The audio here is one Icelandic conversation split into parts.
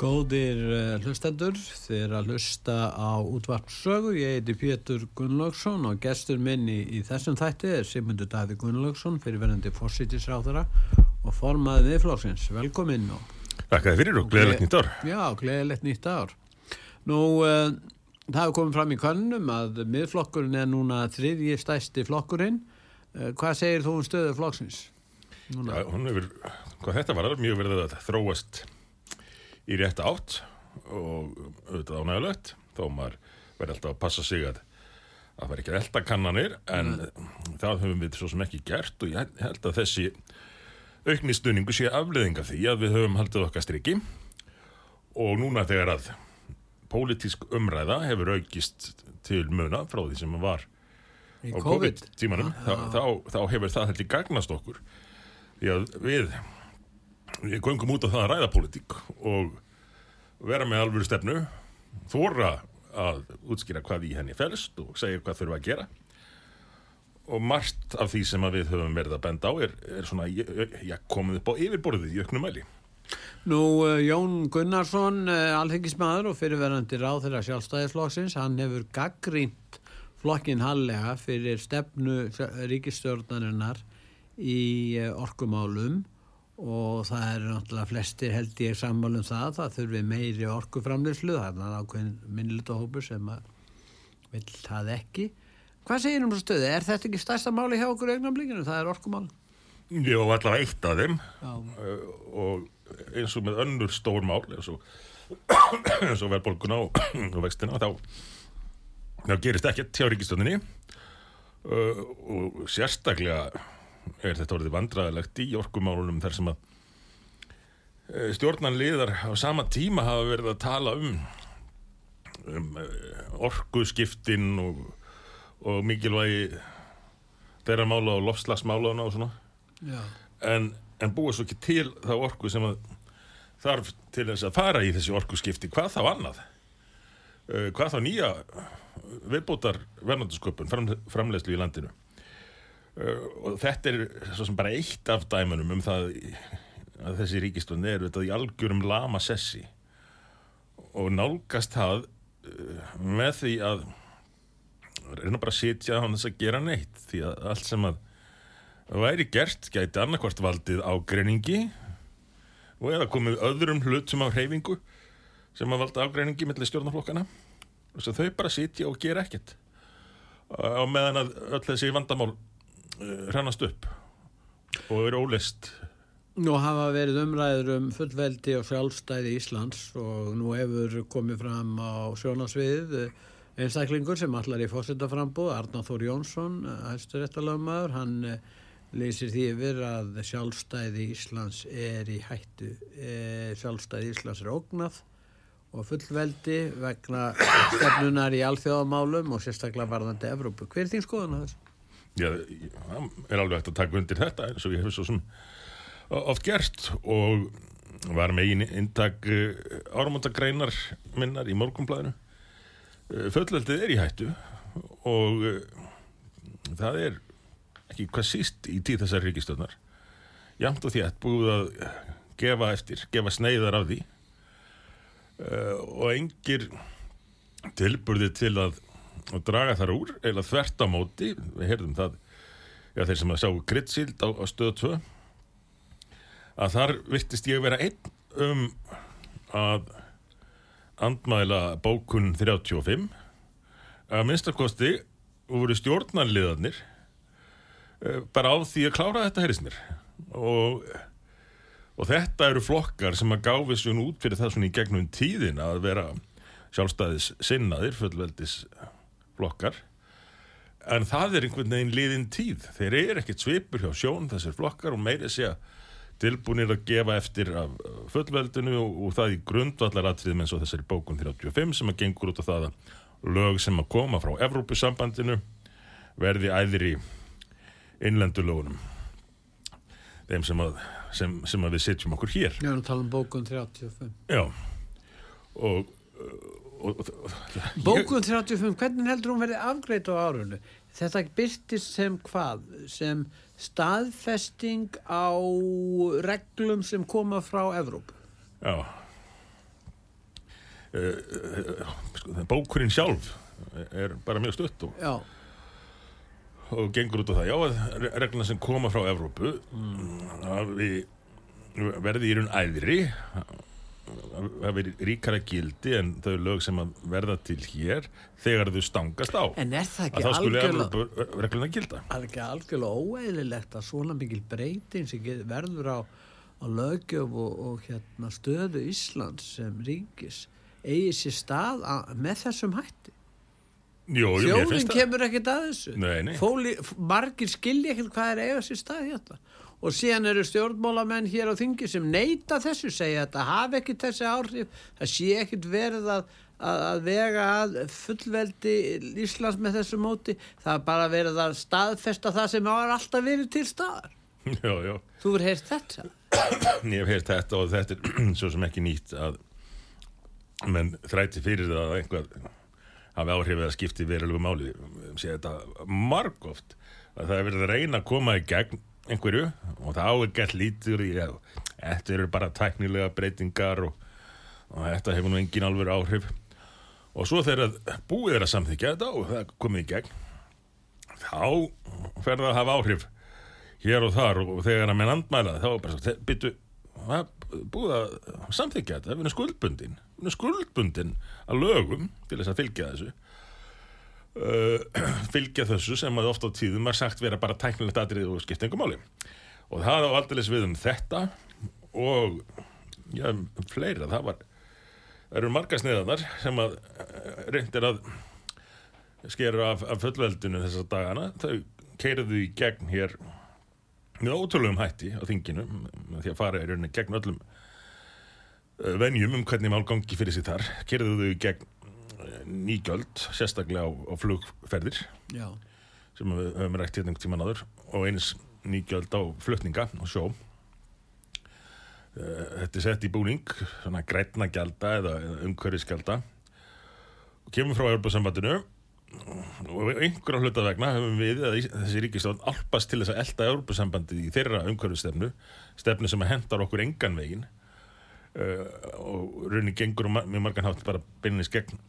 Góðir uh, hlustendur, þið er að hlusta á útvarpsögu. Ég heiti Pétur Gunnlaugsson og gestur minn í, þessum þætti er Simundur Daví Gunnlaugsson, fyrirverðandi fórsýtisráðara og formaðið viðflóksins. Velkomin. Takk að fyrir og gleðilegt nýtt ár. Já, gleðilegt nýtt ár. Nú, uh, það hefur komið fram í kannum að miðflokkurinn er núna þriðji stæsti flokkurinn. Uh, hvað segir þú um stöðu flokksins? Já, hún hefur, hvað þetta var, mjög verið að þróast í rétt átt og auðvitað ánægulegt þó maður verði alltaf að passa sig að það verði ekki elda kannanir en mm. það höfum við svo sem ekki gert og ég held að þessi auknistunningu sé afleðinga því að við höfum haldið okkar striki og núna þegar að pólitísk umræða hefur aukist til muna frá því sem var Í á COVID. COVID-tímanum þá, þá, þá hefur það heldur gagnast okkur því að við við göngum út á það að ræða pólitík og vera með alvöru stefnu þóra að útskýra hvað í henni fælst og segja hvað þurfa að gera. Og margt af því sem við höfum verið að benda á er, er svona já, komið upp á yfirborðið í auknum mæli. Nú, uh, Jón Gunnarsson, uh, alþengismæður og fyrirverandi ráð þeirra sjálfstæðisflokksins, hann hefur gaggrínt flokkin hallega fyrir stefnu ríkistjórnarinnar í uh, orkumálum og það er náttúrulega flestir held ég sammálum það, það þurfi meiri orkuframleyslu, það er ákveðin minnlutahópur sem að vil það ekki. Hvað segir um þessu stöðu? Er þetta ekki stærsta máli hjá okkur augnablikinu? Það er orkumál. Var allavega eitt af þeim Já. uh, og eins og með önnur stór mál eins og, og verðbólguna og, og vextina þá, þá gerist ekkert hjá ríkistöndinni uh, og sérstaklega er þetta orðið vandræðilegt í orkumálunum þar sem að uh, stjórnanliðar á sama tíma hafa verið að tala um, um uh, orkuskiptin og, og mikilvægi þeirra mála og lofslagsmálana og svona. En, en búa svo ekki til þá orku sem að þarf til þess að fara í þessi orkuskipti. Hvað þá annað? Uh, hvað þá nýja viðbótar verðnandasköpun fram, framleiðslu í landinu og þetta er svo sem bara eitt af dæmunum um það að þessi ríkistun er þetta í algjörum lama sessi og nálgast það uh, með því að reyna bara að sitja á þess að gera neitt því að allt sem að væri gert gæti annarkvart valdið ágreiningi og eða komið öðrum hlutum á hreyfingu sem að valda ágreiningi mellir stjórnarflokkana og þau bara sitja og gera ekkert. Á meðan að öll þessi vandamál hrannast upp og eru ólist Nú hafa verið umræður um fullveldi og sjálfstæði Íslands og nú hefur komið fram á sjónasvið einstaklingur sem allar í fórsetaframbúð, Arnáð Þór Jónsson, hæsturéttalögmaður, hann eh, lýsir því yfir að sjálfstæði Íslands er í hættu, sjálfstæði Íslands er ógnað og fullveldi vegna stefnunar í alþjóðamálum og sérstaklega varðandi Evrópu. Hver er þín skoðun að þessu? Já, það er alveg hægt að taka undir þetta eins og ég hef svo sem oft gert og var megin intak áramóntagreinar minnar í morgunblæðinu fullveldið er í hættu og uh, það er ekki hvað síst í tíð þessar ríkistöðnar jamt og þétt búið að gefa eftir, gefa sneiðar af því og engir tilburði til að, að draga þar úr eða þvert á móti, við heyrðum það já, þeir sem að sjá grittsild á, á stöðu 2 að þar virtist ég vera einn um að andmæla bókun 35 að minnstakosti voru stjórnanliðarnir uh, bara á því að klára þetta heyrðis mér. Og, og þetta eru flokkar sem að gáfi svo út fyrir það svona í gegnum tíðin að vera sjálfstæðis sinnaðir, fullveldis flokkar. En það er einhvern veginn liðin tíð. Þeir eru ekkert svipur hjá sjón þessir flokkar og meiri sé að tilbúinir að gefa eftir af fullveldinu og, og það í grundvallaratriðum eins og þessari bókun 35 sem að gengur út á það að lög sem að koma frá Evrópusambandinu verði æðri innlendulögunum þeim sem að, sem, sem að við setjum okkur hér. Ég er að tala um bókun 35. Já. Og, og Bókun 35, hvernig heldur hún verið afgreit á árunnu? Þetta byrtist sem hvað? Sem staðfesting á reglum sem koma frá Evrópu? Já uh, sko, Bókurinn sjálf er bara mjög stutt og, og gengur út á það Já, regluna sem koma frá Evrópu við verði í raun æðri að veri ríkara gildi en þau lög sem að verða til hér þegar þau stangast á en er það að ekki algjörlega, algjörlega, óeðlilegt að svona mikil breyting sem verður á, á lögjöf og, og hérna, stöðu Íslands sem ríkis eigi sér stað að, með þessum hætti? Mér Þjóðin kemur ekkert að þessu. Fóli, margir skilja ekkert hvað er eiga sér stað hérna. Og síðan eru stjórnmálamenn hér á þingi sem neyta þessu, segja að það hafi ekkert þessi áhrif, það sé ekkert verið að, að, að vega að fullveldi Íslands með þessu móti. Það er bara verið að staðfesta það sem har alltaf verið til staðar. Já, já Þú verður heyrt þetta. Ég hef heyrt þetta og þetta er svo sem ekki nýtt að menn þræti fyrir það að einhver hafi áhrif að skipti verulegu máli sé þetta margóft að það er verið að reyna að koma í gegn einhverju og það á gett lítur í að þetta eru bara tæknilega breytingar og, og þetta hefur nú engin alveg áhrif. Og svo þegar búið er að samþykja þetta og það komið í gegn þá fer það að hafa áhrif hér og þar og þegar að menn andmæla þá er bara byttu búið að samþykja þetta við erum skuldbundin við erum skuldbundin að lögum til þess að fylgja þessu uh, fylgja þessu sem að ofta á tíðum er sagt vera bara tæknilegt atrið og skipta engum máli. Og það á aldrei við um þetta og já, um fleira. Það var það eru margar sniðanar sem að eh, reynd er að skera af, af fullveldinu þessar dagana. Þau keiriðu í gegn hér með ótrúlegum hætti á þinginu því að fara í rauninni gegn öllum uh, venjum um hvernig mál gangi fyrir sig þar. Keiriðu þau í gegn nýgjöld sérstaklega á, á flugferðir. Já. sem við höfum rækt hérna tímann áður. Og eins nýgjöld á flutninga og sjó. Uh, þetta er sett í búning svona grænna gjalda eða, eða umhverfisgjalda. Og kemur frá Europasambandinu og einhverja hluta vegna höfum við að þessi ríkistofn alpast til þess að elda Europasambandið í þeirra umhverfistefnu stefnu sem hendar okkur engan vegin uh, og raunin gengur um mjög margan hátt bara beinnis gegn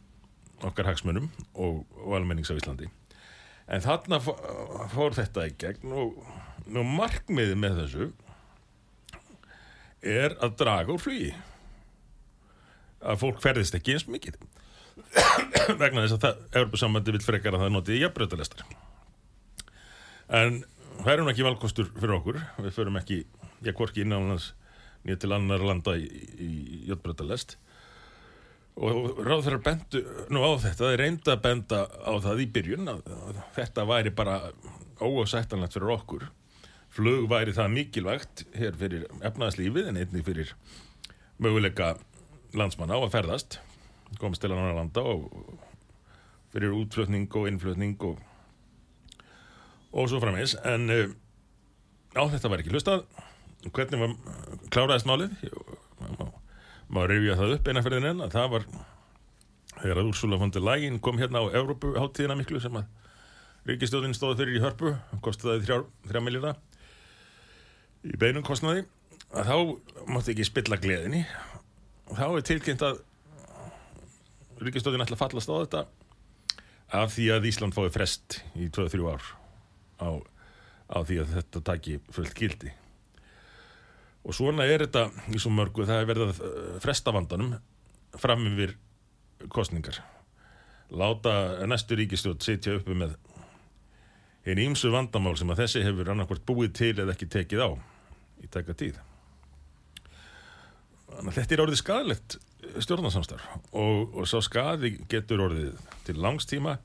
okkar hagsmunum og, og almennings á Íslandi. En þarna fó- fór þetta í gegn og, og markmiðið með þessu er að draga úr flugi. Að fólk ferðist ekki eins mikið. Vegna þess að það Európa-sambandi vil frekar að það notið í jafnbreytalestar en það er hún ekki valkostur fyrir okkur. Við förum ekki, ég hvorki innanlands nýja til annar landa í, í, í jafnbreytalest og ráð þeirra bendu nú á þetta, þeir reynda að benda á það í byrjun að, að þetta væri bara óásættanlegt fyrir okkur. Flug væri það mikilvægt hér fyrir efnaðslífið en einnig fyrir möguleika landsmanna á að ferðast komast til annar landa og fyrir útflutning og innflutning og og svo framins en uh, á þetta var ekki hlustað. Hvernig var kláraðist málið? Má, má rifja það upp eina fyrir en að það var þegar að Úrsula von der Leyen kom hérna á Evrópu háttíðina miklu sem að ríkistjóðin stóði fyrir í hörpu. Kostiði þrjá, þrjá miljardar í beinum kostnaði. Að þá mátti ekki spilla gleðinni. Og þá er tilkynnt að ríkistöðin ætla að fallast á þetta af því að Ísland fái frest í 2-3 ár á, á því að þetta taki fullt gildi og svona er þetta í svo mörgu það er verið að eh, fresta vandanum fram yfir kostningar láta næstu ríkistjóð sitja uppi með einn ímsu vandamál sem að þessi hefur annarkvort búið til eða ekki tekið á í taka tíð. Þannig að þetta er orðið skadalegt stjórnarsamstarf og, og sá skaði getur orðið til langstíma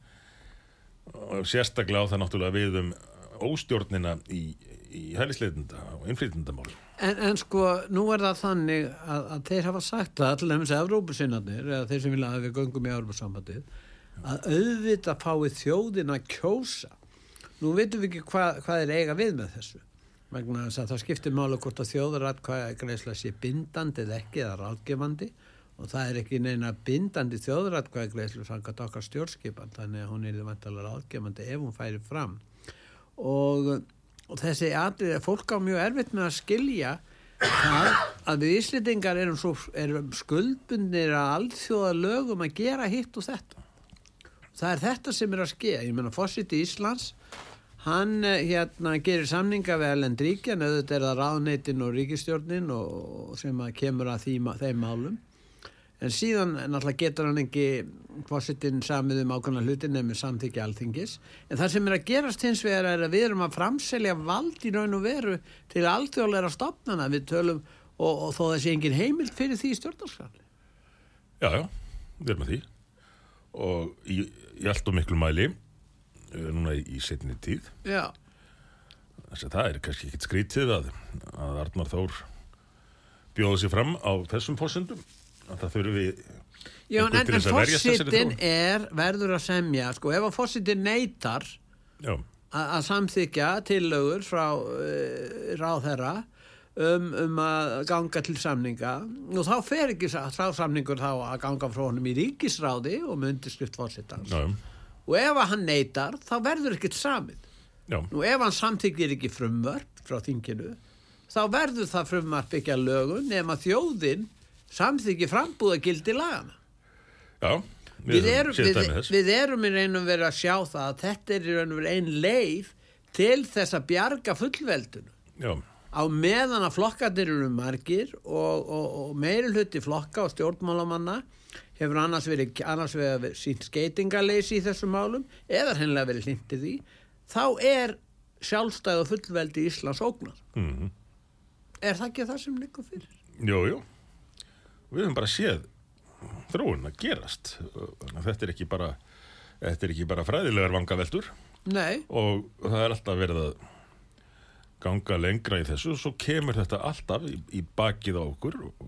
og sérstaklega á það náttúrulega við um óstjórnina í, í hælisleitenda og innflytendamál En, en sko, nú er það þannig að, að þeir hafa sagt það, allir nefnins Evrópusinnarnir, eða þeir sem vilja að við göngum í Evrópusambandið, að auðvitað fái þjóðin að kjósa. Nú veitum við ekki hva, hvað er eiga við með þessu. Vegna þess að það skiptir málu hvort að þjóðarat hvað greiðsla sé bindandi eða ekki eða ráðgefandi og það er ekki neina bindandi þjóðarat hvað greiðslu sangat okkar stjórnskipan þannig að hún er vantalega ráðgefandi ef hún færi fram og, og þessi atrið fólk á mjög erfitt með að skilja það að við Íslendingar erum, svo, erum skuldbundir að alþjóða lögum að gera hitt og þetta. Það er þetta sem er að skeja ég menna Fossiti Íslands hann eh, hérna gerir samninga við Ellen Dríkjan, auðvitað er það ráðneitin og ríkistjórnin og sem að kemur að því, þeim málum en síðan náttúrulega getur hann ekki fósittin samið um ákvæmna hluti nefnir samþykja alþingis. En það sem er að gerast hins vegar er að við erum að framselja vald í raun og veru til alþjóðleira stopnana við tölum og, og þó þessi engin heimild fyrir því stjórnarskræðli Já, já, við erum að því. Og í, í allt og miklu mæli eh, núna í, í setni tíð. Já, þess að það er kannski ekkit skrítið að, að Arnar Þór bjóða sér fram á þessum fósundum að það þurfi Já en, en þessari fósittin er verður að semja sko. Ef að fósittin neytar að samþykja tillögur frá uh, ráðherra um, um að ganga til samninga og þá fer ekki sá samningur þá að ganga frá honum í ríkisráði og með undirskrift fórsetans já, og ef að hann neytar þá verður ekkert samið. Já, og ef hann samþykir ekki frumvörp frá þinginu þá verður það frumvörp ekki að lögun nema þjóðin samþykir frambúða gildi lagana já við erum, við, við erum í og veru að sjá það að þetta er í raun og veru ein leið til þess að bjarga fullveldinu. Já, á meðan að flokkarnir eru margir og, og, og meiri hluti flokka og stjórnmálamanna hefur annars verið, verið sínt skeitingaleysi í þessum málum eða hennilega verið hlindið í þá er sjálfstæð og fullveldi Íslands ógnar mhm, er það ekki það sem liggur fyrir? jú, jú Við höfum bara séð þróun að gerast. Þetta er ekki bara þetta er ekki bara fræðilegar vangaveltur. Nei, og það er alltaf verið að ganga lengra í þessu og svo kemur þetta alltaf í, í bakið á okkur og,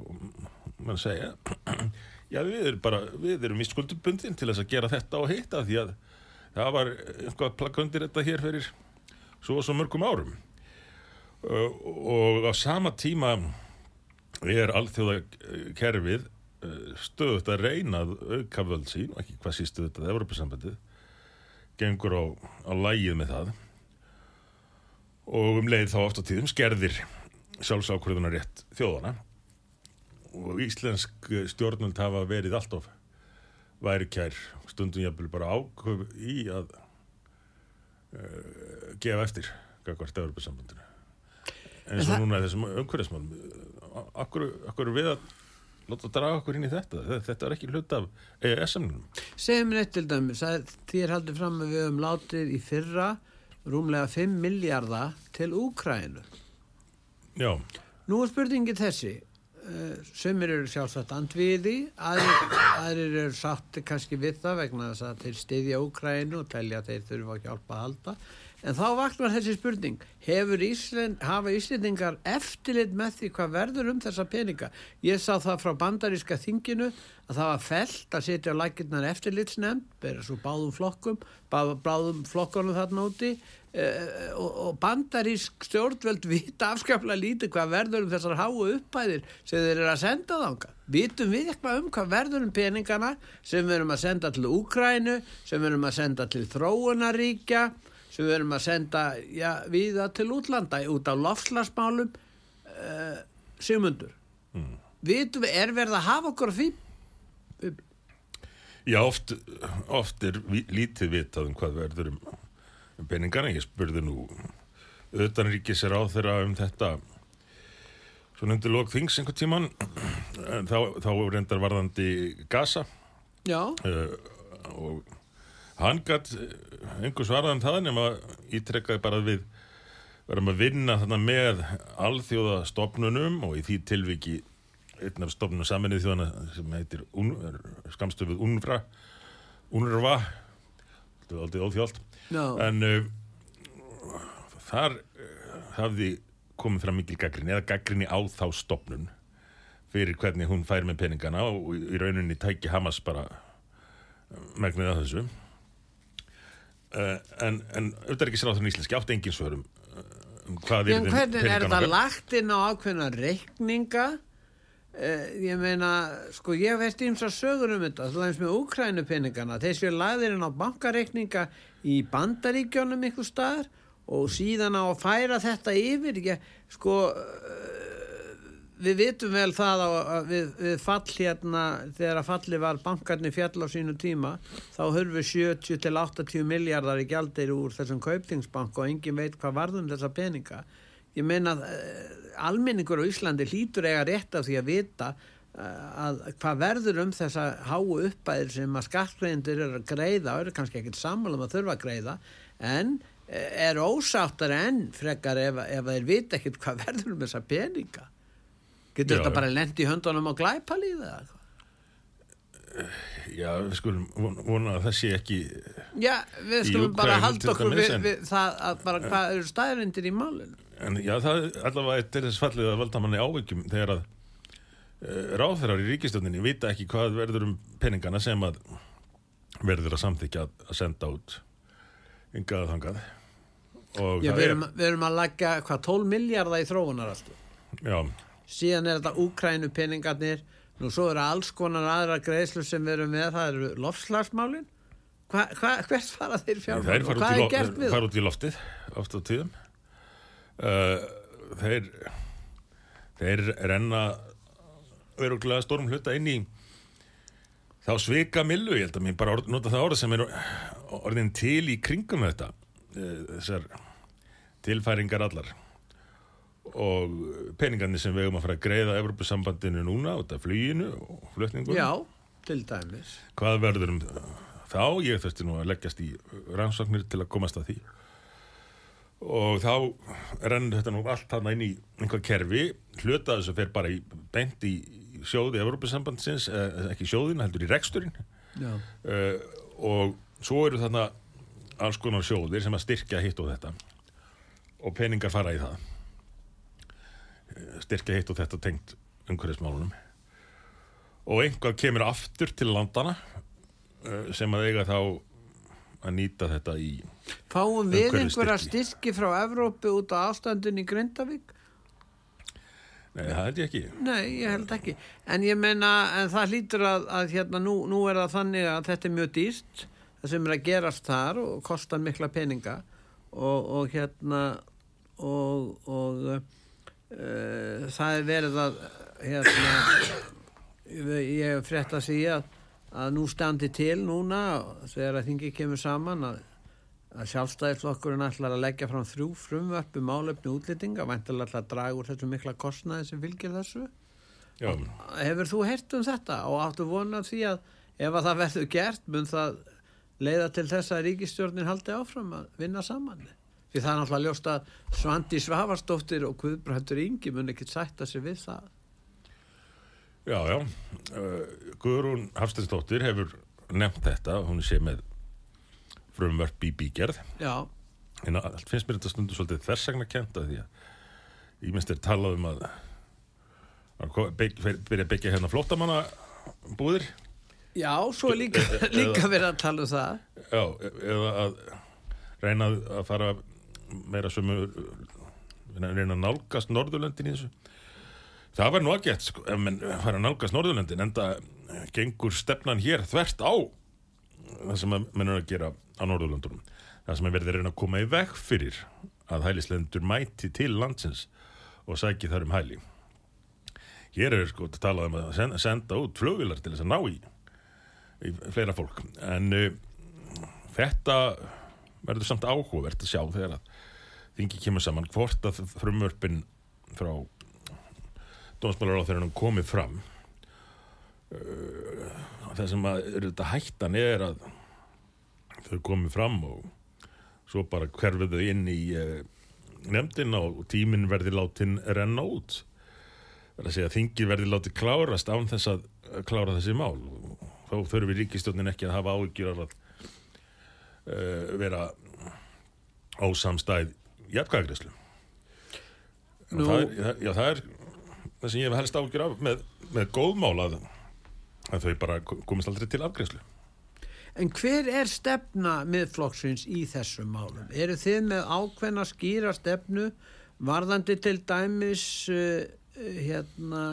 mann segja já við erum bara við erum í skuldubundin til þess að gera þetta og hitta því að það var eitthvað plakk undir þetta hér fyrir svo og svo mörgum árum. Og á sama tíma er alþjóða kerfið stöðut að reyna að auka völd sín og ekki hvað sístu þetta að Evropasambandið gengur á, á lægið með það. Og um leið þá oft á tíðum skerðir sjálfsákvörðunar rétt þjóðana og íslensk stjórnvöld hafa verið alltof væri kær stundum jafnvel bara áköf í að uh, gefa eftir gagvart Evropasambandinu eins og núna þessum umhverfismálum akkur, við að láta draga okkur inn í þetta? Þe- þetta er ekki hlut af EES-samninum segjum mér eitt til dæmis að þér haldið fram að við höfum látið í fyrra rúmlega 5 miljardar til Úkrænu já, Nú er spurningi þessi uh, sömur eru sjálfsagt andviði aðrir, aðrir eru sátti kannski við það vegna þess að þeir styðja Úkrænu og telja að þeir þurfa að hjálpa að halda en þá vaknar þessi spurning Ísland, hafa Íslendingar eftirlit með því hvað verður um þessa peninga? Ég sá það frá bandaríska þinginu að það var felt að setja lækirnar eftirlitsnefnd, bera svo báðum flokkum bá- báðum flokkunum þarna úti uh, og, og bandarísk stjórnvöld vita afskaplega lítið hvað verður um þessar háu uppæðir sem þeir eru að senda þanga vitum við eitthvað um hvað verður um peningana sem við erum að senda til Úkrænu sem við erum að senda til þróunaríkja sem við erum að senda já, viða til útlanda út á lofslagsmálum uh, Sigmundur. Vitum við, er verið að hafa okkur því? Já oft, oft er vi- lítið vitað um hvað verður um, um peningana. Ég spurði nú utanríkis er á þeirra um þetta svona undir lók þings einhvern tíman þá, þá reyndar varðandi Gaza. Já, uh, og hann gætt einhver svaraðan það nema ítrekkaði bara við verðum að vinna þarna með alþjóða stopnunum og í því tilviki einn af stofnum saminnið þjóðana sem heitir Un, skamstöfuð UNRWA UNRWA þetta er aldrei óþjólt Já. en uh, þar uh, hafði komið fram mikil gaggrinni eða gaggrinni á þá stofnun fyrir hvernig hún fær með peningana og í rauninni tæki Hamas bara megnið að þessu en, en auðvitað er ekki sér á þannig íslenski átt engin svörum uh, um hvað En yrði hvernig er þetta lagt inn á ákveðna reikninga? Uh, ég meina, sko, ég veist ímsa sögur um þetta, þú veist með Úkrænu peningana, þeir séu lagðir inn á bankareikninga í bandaríkjónum ykkur staðar og síðan á að færa þetta yfir, ég, sko, við vitum vel það á, við, við fall hérna, þegar að falli var bankarnir fjall á sínu tíma, þá hörfu 70 til 80 miljardar í gjaldir úr þessum kauptingsbank og engin veit hvað varðum þessa peninga. Ég meina að uh, almenningur á Íslandi hlýtur eiga rétt af því að vita uh, að hvað verður um þessa háu uppæðir sem að skattgreðindur eru að greiða og eru kannski ekkert sammálum að þurfa að greiða en uh, er ósáttar enn frekar ef, ef þeir vita ekkert hvað verður um þessa peninga. Getur Já, þetta bara lendi í höndunum á glæpalíð eða eitthvað? Já, við skulum von- vona að það sé ekki Já, við skulum bara halda okkur við, við það að bara hvað eru staðrindir í málinu. en já, það er allavega til þess fallið að valda manni áveikjum þegar að uh, ráðherrar í ríkistjóninni vita ekki hvað verður um peningana sem að verður að samþykja að, senda út yngað að þangað og Já, við er erum, við erum að leggja hvað 12 miljardar í þróunar alltaf. já, síðan er þetta Úkrænu peningarnir nú svo eru alls konar aðra greiðslu sem við erum með, það eru lofslagsmálin hva, hva, hvert fara þeir það fjármál og hvað er gert við fara út í loftið oft á tíðum. Uh, þeir þeir renna öruglega stórum hluta inn í þá svika millu, ég held að mér bara orð, nota það orð sem er orðin til í kringum þetta eh, þessar tilfæringar allar og peningarnir sem við eigum að fara að greiða Evropasambandinu núna út af fluginu og flutningunum já, til dæmis. Hvað verður um þá? Ég þurfti nú að leggjast í rannsóknir til að komast að því. Og þá rennur þetta nú allt hann inn í einhver kerfi. Hluta þessu fer bara í, beint í sjóði Evropasambandsins, eh, ekki sjóðin heldur í reksturinn. Uh, og svo eru þarna alls konar sjóðir sem að styrkja hitt og þetta. Og peningar fara í það styrkja hitt og þetta tengt umhverfismálunum. Og einhvað kemur aftur til landana uh, sem að eiga þá að nýta þetta í fáum við einhverja styrki frá Evrópu út á ástandun í Grindavík? Nei, það held ég ekki. Nei, ég held ekki. En ég meina, en það hlýtur að, að hérna, nú, nú er það þannig að þetta er mjög dýrt, það sem er að gerast þar og kostar mikla peninga og, og hérna, og, og það er verið að, hérna, ég hef frétt að segja að, að nú standi til núna, þegar að þingi kemur saman, að að sjálfstæðisflokkurinn ætlar að leggja fram þrjú frumvörp um málefni útlýtinga væntilega ætlar að draga úr þessu mikla kostnaði sem fylgir þessu. Já, hefur þú heyrt um þetta og áttu vona því að ef að það verður gert mun það leiða til þess að ríkistjórnin haldi áfram að vinna saman því það er náttúrulega ljóst að Svandi Svavarsdóttir og Guðbrandur Ingi mun ekki sætta sig við það. Já, já. Uh, Guðrún Hafstensdóttir hefur nefnt þetta, hún sé með frumvörp í bígerð. Já, en allt finnst mér þetta stundu svolítið þversagna kenta því að ég minnst er talað um að að byrja að byggja hérna flóttamanna búðir já, svo er líka, líka verið að tala um það. Já, e- eða að reyna að fara meira sömu reyna að nálgast Norðurlöndin í þessu. Það var nú að gett sko, ef menn fara að nálgast Norðurlöndin en það gengur stefnan hér þvert á það sem að menn er að gera á Norðurlöndunum. Það sem er verið að reyna að koma í veg fyrir að hælislendur mæti til landsins og sæki þar um hæli. Hér er sko að tala um að sen- senda út flugvilar til þess að ná í, í fleira fólk. En uh, þetta verður samt áhugavert að sjá þegar að þingi kemur saman hvort að frumvörpin frá dómsmálar á þeirra komið fram uh, það sem að þetta hættan er að þau komið fram og svo bara hverfið þau inn í uh, nefndina og tíminn verði látin renna út Það er að segja að þingið verði látið klárast án þess að klára þessi mál. Þá þurfum við ríkistjórnin ekki að hafa áhyggjur af að uh, vera ósamstæð jafnkvæðagreyslu. Nú- Það, það- er það sem ég hef helst áhyggjur af með, með góðmál að, að þau bara komist aldrei til afgreyslu. En hver er stefna miðflokksins í þessum málum? Eru þið með ákveðna skýra stefnu varðandi til dæmis uh, hérna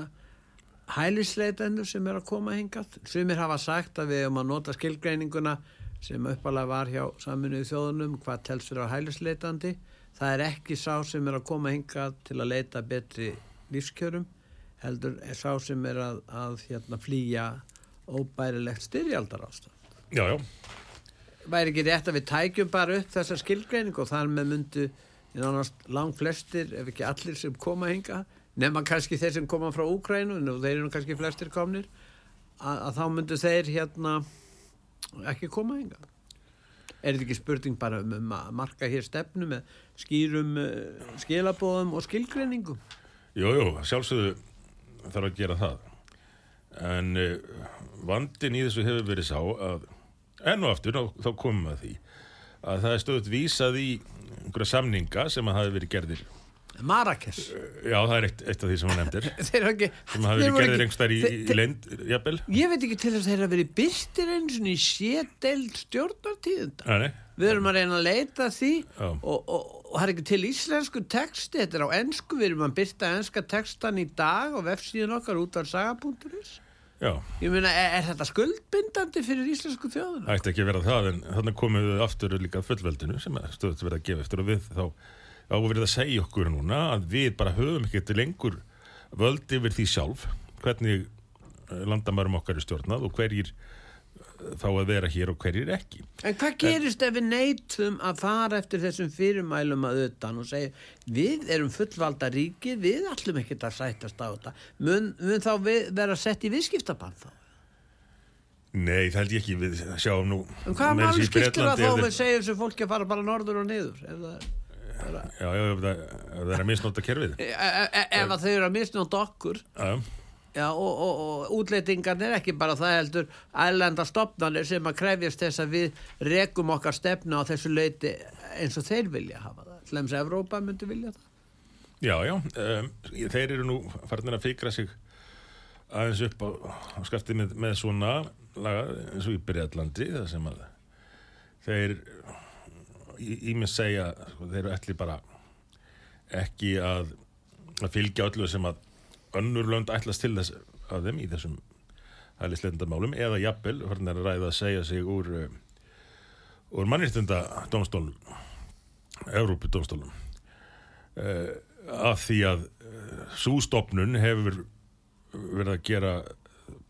hælisleitendur sem er að koma hingað? Sumir hafa sagt að við erum að nota skilgreininguna sem uppalega var hjá saminuðu þjóðunum hvað telst fyrir að hælisleitandi. Það er ekki sá sem er að koma hingað til að leita betri lífskjörum heldur er sá sem er að, að hérna, flýja óbærilegt styrjaldar ástæð Já, já, væri ekki rétt að við tækjum bara upp þessa skilgreining og þar með myndu nánast lang flestir, ef ekki allir sem koma hinga, nema kannski þeir sem koma frá Úkrænu, og þeir eru kannski flestir komnir, að, að þá myndu þeir hérna ekki koma hinga. Er þetta ekki spurning bara um, um að marka hér stefnu með skýrum uh, skilabóðum og skilgreiningum? jú, jú, sjálfsögðu þarf að gera það. En uh, vandin í þessu hefur verið sá að enn og aftur, þá, þá komum við að því að það er stöðut vísað í einhverja samninga sem að hafi verið gerðir Marrakesh. já, það er eitt, eitt af því sem hún nefndir ekki... sem hafi verið gerðir einhverstaðar í, í leynd, jafnvel Ég veit ekki til þess að þeir hafa verið byrstir eins og í sédeld stjórnartíðunda. Nei, nei, Við erum að reyna að leita því Já. og, og, og það er ekki til íslensku texti, þetta er á ennsku, við erum að byrta enska textan í dag og vefsíðun okkar út af saga.is. já, Ég meina, er, er þetta skuldbindandi fyrir íslensku þjóðuna? ætti ekki að vera það en þannig komum við aftur líka fullveldinu sem stöðut verið að gefa eftir og við þá á verið að segja okkur núna að við bara höfum til lengur völd yfir því sjálf hvernig landamærum okkar er stjórnað og hverjir eh, fá að vera hér og hverjir ekki En hvað gerist ef við neytum að fara eftir þessum fyrirmælum að utan og segja við erum fullvalda ríki, við ætlum ekkert að sættast á þetta. Mun, mun þá við, vera sett í viðskiptabann þá? Nei, það held ég ekki við sjáum nú En hvaða meira að þá við segjum sem fólki að fara bara norður og niður? Ef það er... Já, já, ef það, er að misnóta kerfið. E- e- e- ef að þau eru að misnóta okkur. Já, já, og, og, og útleitingarnir ekki bara það heldur ælenda stopnarnir sem að krefjast þess að við rekum okkar stefnu á þessu leiti eins og þeir vilja hafa það. Slems Evrópa myndi vilja það. Já, já um, Þeir eru nú farinir að fikra sig aðeins upp á, á skaftið með, með svona laga eins og í Breitlandi það sem að þeir ímið segja þeir eru ætli bara ekki að, að fylgja öllu sem að önnur lönd ætlast til þess af þeim í þessum hælisleitendamálum eða jafnvel farinir að ræða að segja sig úr uh, úr mannirtunda dómstólum Európu dómstólum uh, af því að uh, sústofnun hefur verið að gera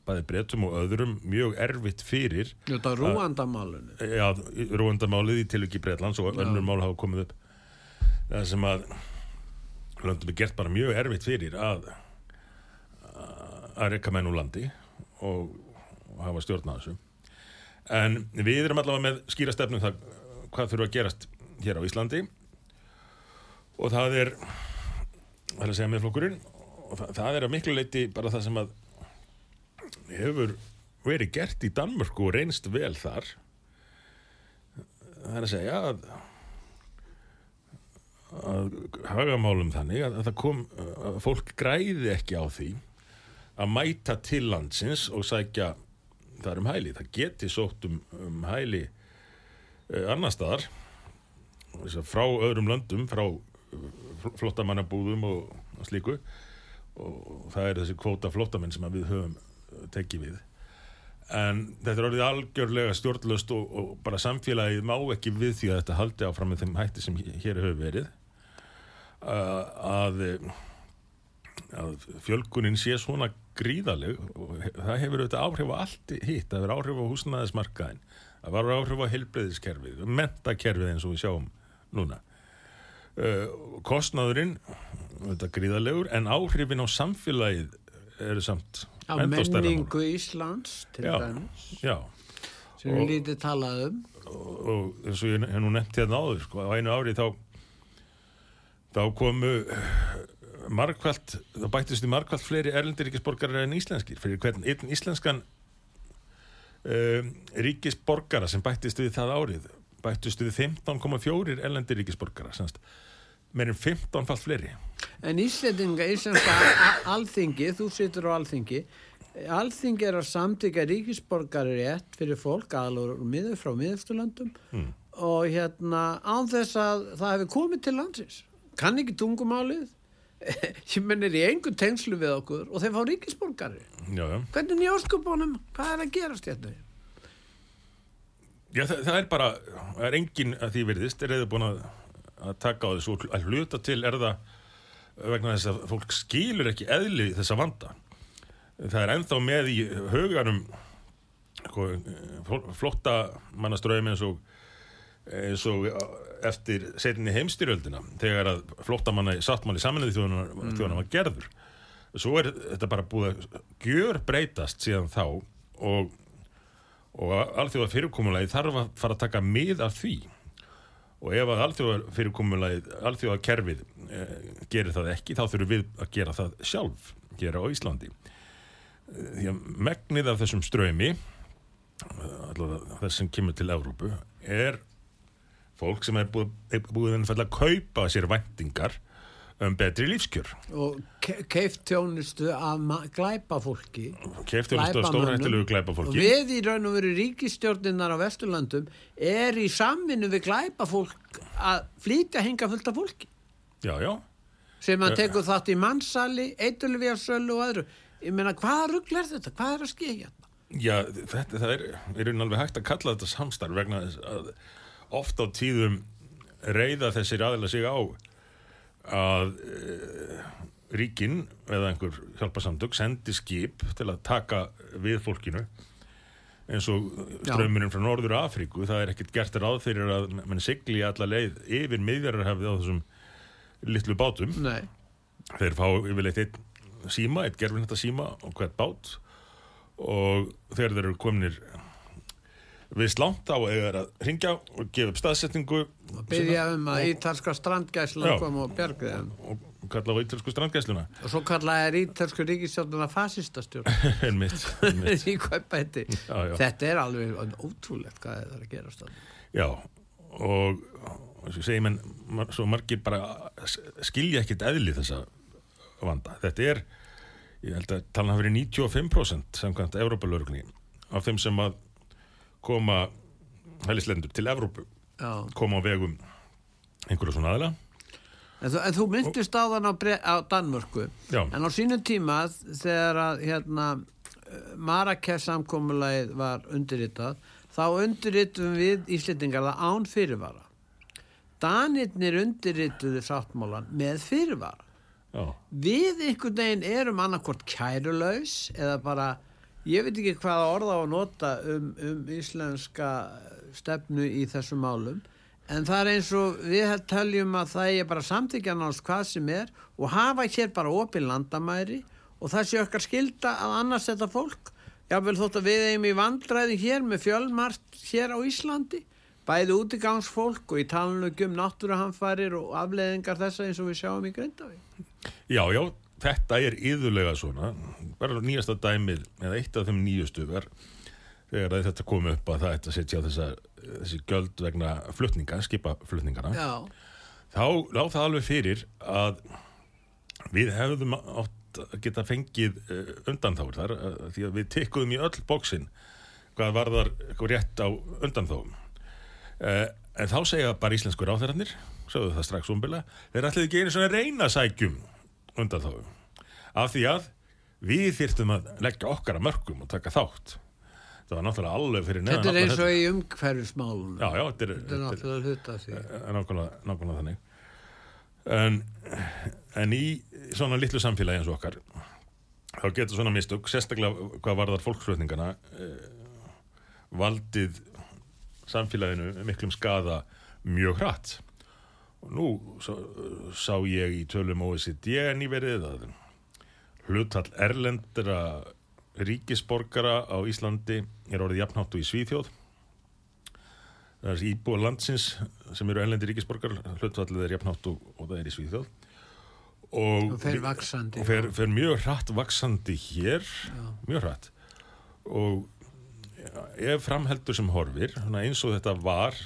bæði breytum og öðrum mjög erfitt fyrir Þetta rúandamálunni já, rúandamálið í tilviki Breitlands og önnur mál hafa komið upp. Það sem að löndum er gert bara mjög erfitt fyrir að að rekka menn úr landi og, og hafa stjórn að þessu. En við erum allavega með skýra stefnum það hvað þurfa að gerast hér á Íslandi. Og það er það er að segja meðflokkurinn og það, það er að miklu leiti bara það sem að hefur verið gert í Danmörku og reynst vel þar. Það er að segja að að hagamálum þannig að, að það kom að fólk græði ekki á því að mæta til landsins og sækja þar um hæli. Það geti sótt um, um hæli uh, annar staðar. Frá öðrum löndum frá uh, flottamannabúðum og, og slíku. Og það er þessi kvóta flottamenn sem við höfum tekið við. En þetta er orðið algjörlega stjórnlöst og, og bara samfélagið má ekki við því að þetta haldi áfram með þeim hætti sem hér hefur verið. Uh, að, að fjölgunin sé svona gríðaleg og það hefur auðvitað áhrif á allt hitt, það hefur áhrif á húsnæðismarkaðin það var áhrif á heilbreyðiskerfið mentakerfið eins og við sjáum núna. Uh, kostnaðurinn auðvitað gríðalegur en áhrifin á samfélagið eru samt á menningu Íslands til dæmis Já, sem við lítið talað um. Og, og eins og ég hef nú nefnt hérna áður sko, á einu ári þá þá komu margkvælt, þá bættist við margkvælt fleiri erlendir ríkisborgarar en íslenskir. Fyrir hvern? Einn íslenskan um, ríkisborgara sem bættist við það árið bættist við 15,4 erlendir ríkisborgara semst meirinn 15 falt fleiri En Íslandinga, íslenska a- alþingi, þú situr á alþingi, alþingi er að samtíka ríkisborgari rétt fyrir fólk aðalur miður frá miðursturlandum Mm. og hérna án þess að það hefur komið til landsins. Kann ekki tungumálið, ég mennir í engu tengslu við okkur og þeir fá ríkisborgari. Hvernig njóskupunum, hvað er að gerast hérna? Já, það, það er bara, það er enginn að því virðist, er eða búin að, að taka á þessu og að hluta til er það vegna þess að fólk skilur ekki eðli þessa vanda. Það er ennþá með í huganum sko, flotta mannaströðum eins og, eins og eftir setni heimstyrjöldina þegar að flottamanna sáttmáli saminuði þjóðunar mm. var gerður. Svo er þetta bara búið að gjör breytast síðan þá og og alþjóða fyrirkomulagi þarf að fara að taka mið af því og ef að alþjóða fyrirkomulagi alþjóða kerfið eh, gerir það ekki þá þurfum við að gera það sjálf gera á Íslandi. Eh, því að megnið af þessum ströymi allavega þess sem kemur til Evrópu er fólk sem er búið, búið að kaupa sér væntingar um betri lífskjör Og ke keift tjónustu af ma- glæpafólki. keftur um Glæpamönnum. stóra hættilegu Og við í raun og veru ríkistjórninnar á Vesturlandum er í samvinnu við glæpafólk að flytja hinga fullt af fólki já, já, sem að Ja. tekur þátt í mannsali, eitulvíasölu og öðru. Ég meina, hvaða rugl er þetta? Hvað er að skilja hérna? Já, þetta, það er, er alveg hægt að kalla þetta samstarf vegna að oft á tíðum reyða þessir aðeila sig á að e, ríkin eða einhver hjálpasamtök sendi skip til að taka við fólkinu eins og strömmurinn frá Norður Afríku. Það er ekkert gert ráð fyrir að mann sigli alla leið yfir miðjararhafið á þessum litlu bátum. Nei. þeir fá yfirleitt einn síma, eitt gerfin þetta síma og hvert bát og þegar þeir eru kominir við slánt á eða að ringja og gefa upp staðsetningu. Byrja um að ítalska strandgæsla kom og bjarga þeim. og kalla á ítalsku strandgæsluna. Og svo kallaði er ítalsku ríkistjórnina fasistastjórn. Þetta er alveg ótrúlegt hvað það er að gera stáð. já og segir menn svo margir bara skilja ekkit eðli þessa vanda. Þetta er, ég held að talan hafi verið 95% samkvæmt Evrópalörgni af þeim sem að koma hælislendur til Evrópu Já. koma á vegum einhverju svona aðila. En þú, en þú myndist á þann á, á Danmörku. Já. en á sínum tíma þegar að hérna, Marrakes samkomulagið var undirritað þá undirritum við Íslendingar það án fyrirvara. Danirnir undirrituðu sáttmálan með fyrirvara. Já, við einhvern veginn erum annarkvort kærulaus eða bara ég veit ekki hvaða orða á að nota um, um íslenska stefnu í þessum málum en það er eins og við teljum að það er bara samþykja náttúrulega hvað sem er og hafa hér bara opin landamæri og það sé okkar skilda að annars þetta fólk. Jável þótt að við eigum í vandræði hér með fjölmart hér á Íslandi bæði útigangsfólk og í talinu um náttúruhamfarir og afleðingar þessa eins og við sjáum í Grindavík. Já, já þetta er yðurlega svona bara nýjasta dæmið eða eitt af þeim nýjustu var þegar þetta kom upp að það ætti að setja þessa, þessi göld vegna flutninga, skipaflutningana Já, þá láð það alveg fyrir að við hefðum átt að geta fengið uh, undanþáur þar uh, því að við tikkuðum í öll bóksin hvað varðar eitthvað rétt á undanþáum uh, en þá segja bara íslenskur áþærarnir sögðu það strax umbylla þeir ætlaði ekki einu svona reyna sækjum undanþáum af því að við þyrftum að leggja okkar að mörgum og taka þátt. Það var náttúrulega alveg fyrir neðan þetta er eins og í umhverfismálunum. já, já, þetta er, Þetta er náttúrulega hluta því. er nákvæmlega, nákvæmlega þannig. En, en í svona litlu samfélagi eins og okkar þá getur svona mistök sérstaklega hvað varðar fólksflutningana eh, valdið samfélaginu miklum skada mjög hratt og nú sá, sá ég í tölum OECD nýverið að hlutall erlendra ríkisborgara á Íslandi er orðið jafnháttu í Svíþjóð. Það er íbúa landsins sem eru ennlendi ríkisborgar hlutfallið er jafnhátt og, það er í Svíþjóð. Og, Og fer vaxandi. og fer, fer mjög hratt vaksandi hér mjög hratt. Og ef framheldur sem horfir eins og þetta var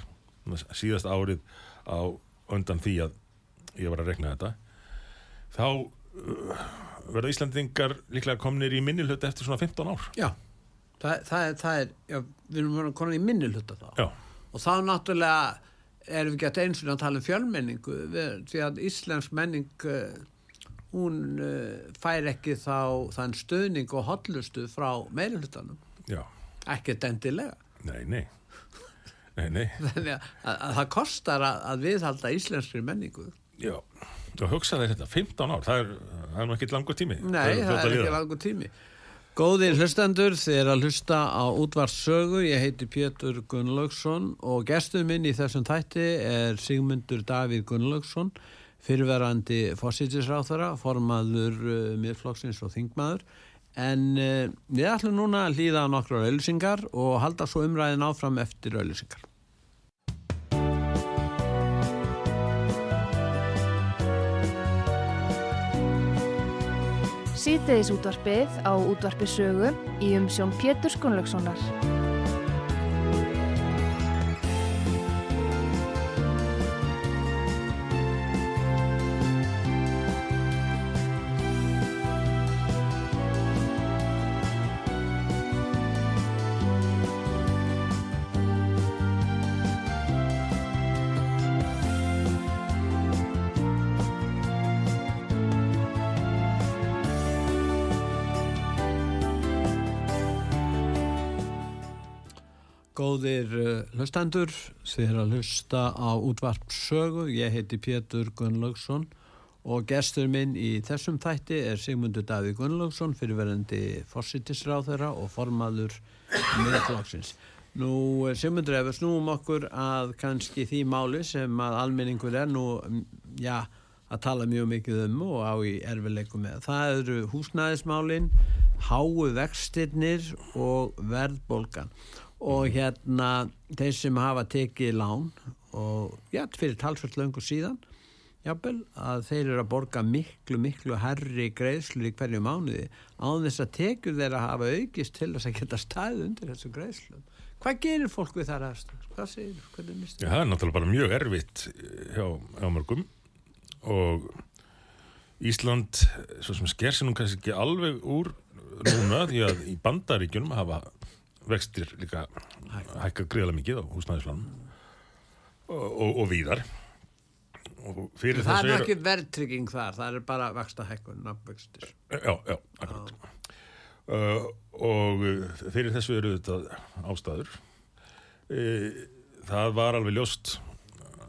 síðast árið á undan því að ég var að rekna þetta þá uh, verða Íslandingar líklega komnir í minni hlut eftir svona 15 ár Já, það, það, er, það er, já, við erum verið konar í minni hluta þá. já, Og þá náttúrulega erum við gett eins og að tala um fjölmenningu við, því að íslensk menning uh, hún uh, fær ekki þá þann stöðning og hotlustu frá meiri hlutanum. já, Ekkert endilega. nei, nei nei, nei, Þannig að, að, að það kostar að, að viðhalda íslenskri menningu. já og hugsaði þetta, 15 ár, það er, það er nú ekki langur tími Nei, það fljótt að er ekki langur tími. Góðir hlustendur, þið er að hlusta á útvarssögu. Ég heiti Pétur Gunnlaugsson og gestur minn í þessum þætti er Sigmundur Davíð Gunnlaugsson, fyrirverandi fósítisráþara, formaður uh, miðflokksins og þingmaður. En uh, við ætlum núna að hlýða á nokkrar auðlýsingar og halda svo umræðin áfram eftir auðlýsingar. Sítiðis útvarpið á útvarpi sögu í umsjón Pétur Skunlökssonar. Góðir uh, hlustendur, þið er að hlusta á útvarp sögu. Ég heiti Pétur Gunnlaugsson og gestur minn í þessum þætti er Sigmundur Davíð Gunnlaugsson, fyrirverandi fósittisráþara og formaður miðflokksins. Nú, eh, Sigmundur, ef við snúum okkur að kannski því máli sem að almenningur er nú, mm, já, að tala mjög mikið um og á í erfileikum með. Það eru húsnæðismálin, háu vextirnir og verðbólgan og hérna þeir sem hafa tekið lán og já, fyrir talsvöld löngu síðan jábel, að þeir eru að borga miklu, miklu herri greiðslur í hverju mánuði án þess að tekjur þeirra hafa aukist til þess að geta staðið undir þessu greiðslum hvað gerir fólk við þar aðstöð? hvað segir, hvernig Já, mistur? það er náttúrulega bara mjög erfitt hjá, hjá mörgum og Ísland svo sem sker sér nú kannski ekki alveg úr núna því að í bandaríkjunum hafa vextir líka hækka. greiðlega mikið á húsnæðislanum og, og, og víðar. Og fyrir það þessu nú er ekki verðtrygging þar það er bara vaksta hækkun nafnvextir. Já, já, akkurat. Uh, og uh, fyrir þessu eru þetta ástæður. Uh, það var alveg ljóst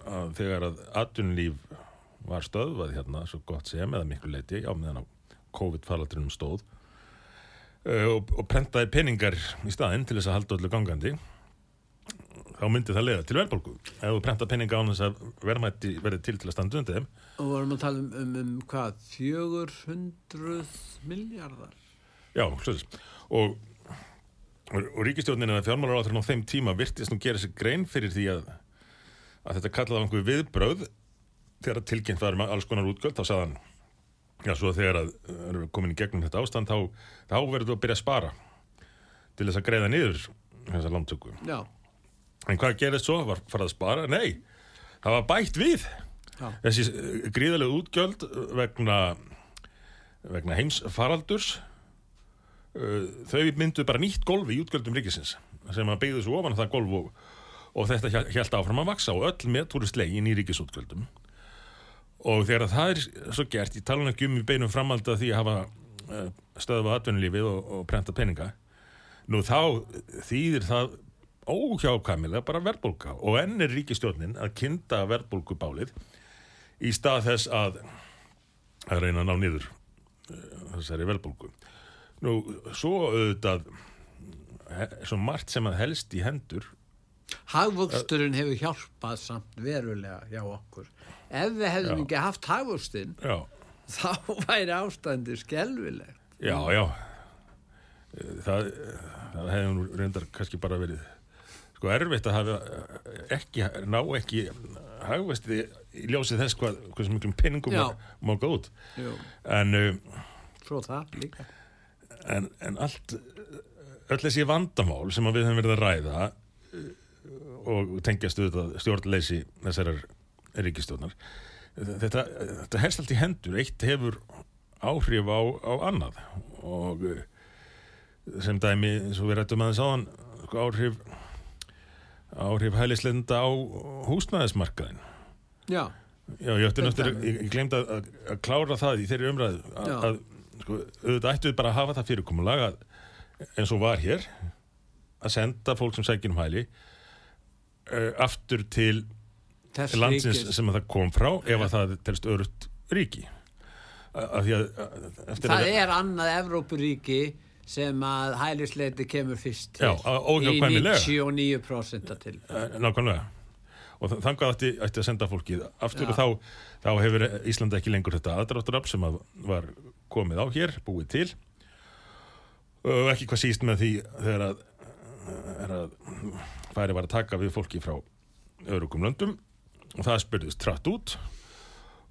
að þegar að atvinnlíf var stöðvað hérna svo gott sem eða miklu leiti á meðan á COVID-faraldrinum stóð og, og prentaði peningar í staðinn til þess að halda öllu gangandi þá myndi það leiða til verðbólgu. Ef þú prenta peninga án þess að verðmætti verði til til að standa undir þeim. Og vorum að tala um, um, um hvað 400 miljardar Já, hlutist. Og, og, og ríkistjórnin eða fjármálaráþurinn á þeim tíma virtist nú gera sér grein fyrir því að, að þetta kallaði á einhver viðbröð þegar tilkynnt var um alls konar útgöld, þá sagði hann, já, svo þegar að uh, erum við komin í gegnum þetta ástand, þá, þá verður þú að byrja að spara til þess að greiða niður þessa lántöku. já, En hvað gerðist svo? Var farið að spara? Nei, það var bætt við já, þessi uh, gríðarlega útgjöld vegna, vegna heimsfaraldurs uh, þau myndu bara nýtt golf í útgjöldum ríkisins sem að byggðu svo ofan það golf og, og þetta held áfram að vaksa og öll með túru slegin í ríkisútgjöldum og þegar það er svo gert ég tala nú ekki um í beinum framhaldi að því að hafa uh, stöðvað atvinnulífið og, og prenta peninga. Nú þá þýðir það óhjákamilega bara verðbólka og enn er ríkistjórnin að kynda verðbólkubálið í stað þess að að reyna að ná niður uh, þessari verðbólku nú svo auðvitað svo margt sem að helst í hendur hagvöxturinn hefur hjálpað samt verulega hjá okkur. Ef við hefðum Já. ekki haft hagvöxtinn þá væri ástandi skelvileg já, já. Það, það hefði nú reyndar kannski bara verið sko erfitt að hafa ekki, ná ekki hagvesti í ljósið þess hvað, hvað sem miklum penningum út. Jú, en, uh, svo það líka. en, en allt öll þessi vandamál sem við höfum verið að ræða og tengjast auðvitað stjórnleysi þessarar ríkistjórnar þetta, þetta helst allt í hendur. Eitt hefur áhrif á, á annað. Og uh, sem dæmi eins og við rættum aðeins áðan sko, áhrif áhrif hælislenda á húsnæðismarkaðin Já, Já, ég ég, ég glemd að, að, klára það í þeirri umræðu að, að sko, auðvitað ættu við bara að hafa það fyrirkomulag eins og var hér að senda fólk sem sækir um hæli uh, aftur til þess landsins ríkis. sem að það kom frá ef að það telst örutt ríki. Að, að að, að eftir Það að er annað Evrópuríki sem að hælisleiti kemur fyrst til Já, að- í 99% til. Eh, nákvæmlega. Og þa- þangað ætti, ætti að senda fólkið aftur Já. og þá, þá hefur Íslanda ekki lengur þetta aðdrátturafl sem að var komið á hér, búið til. Og ekki hvað síst með því þegar að, þegar að færi var að taka við fólki frá örugum löndum og það spurðist trætt út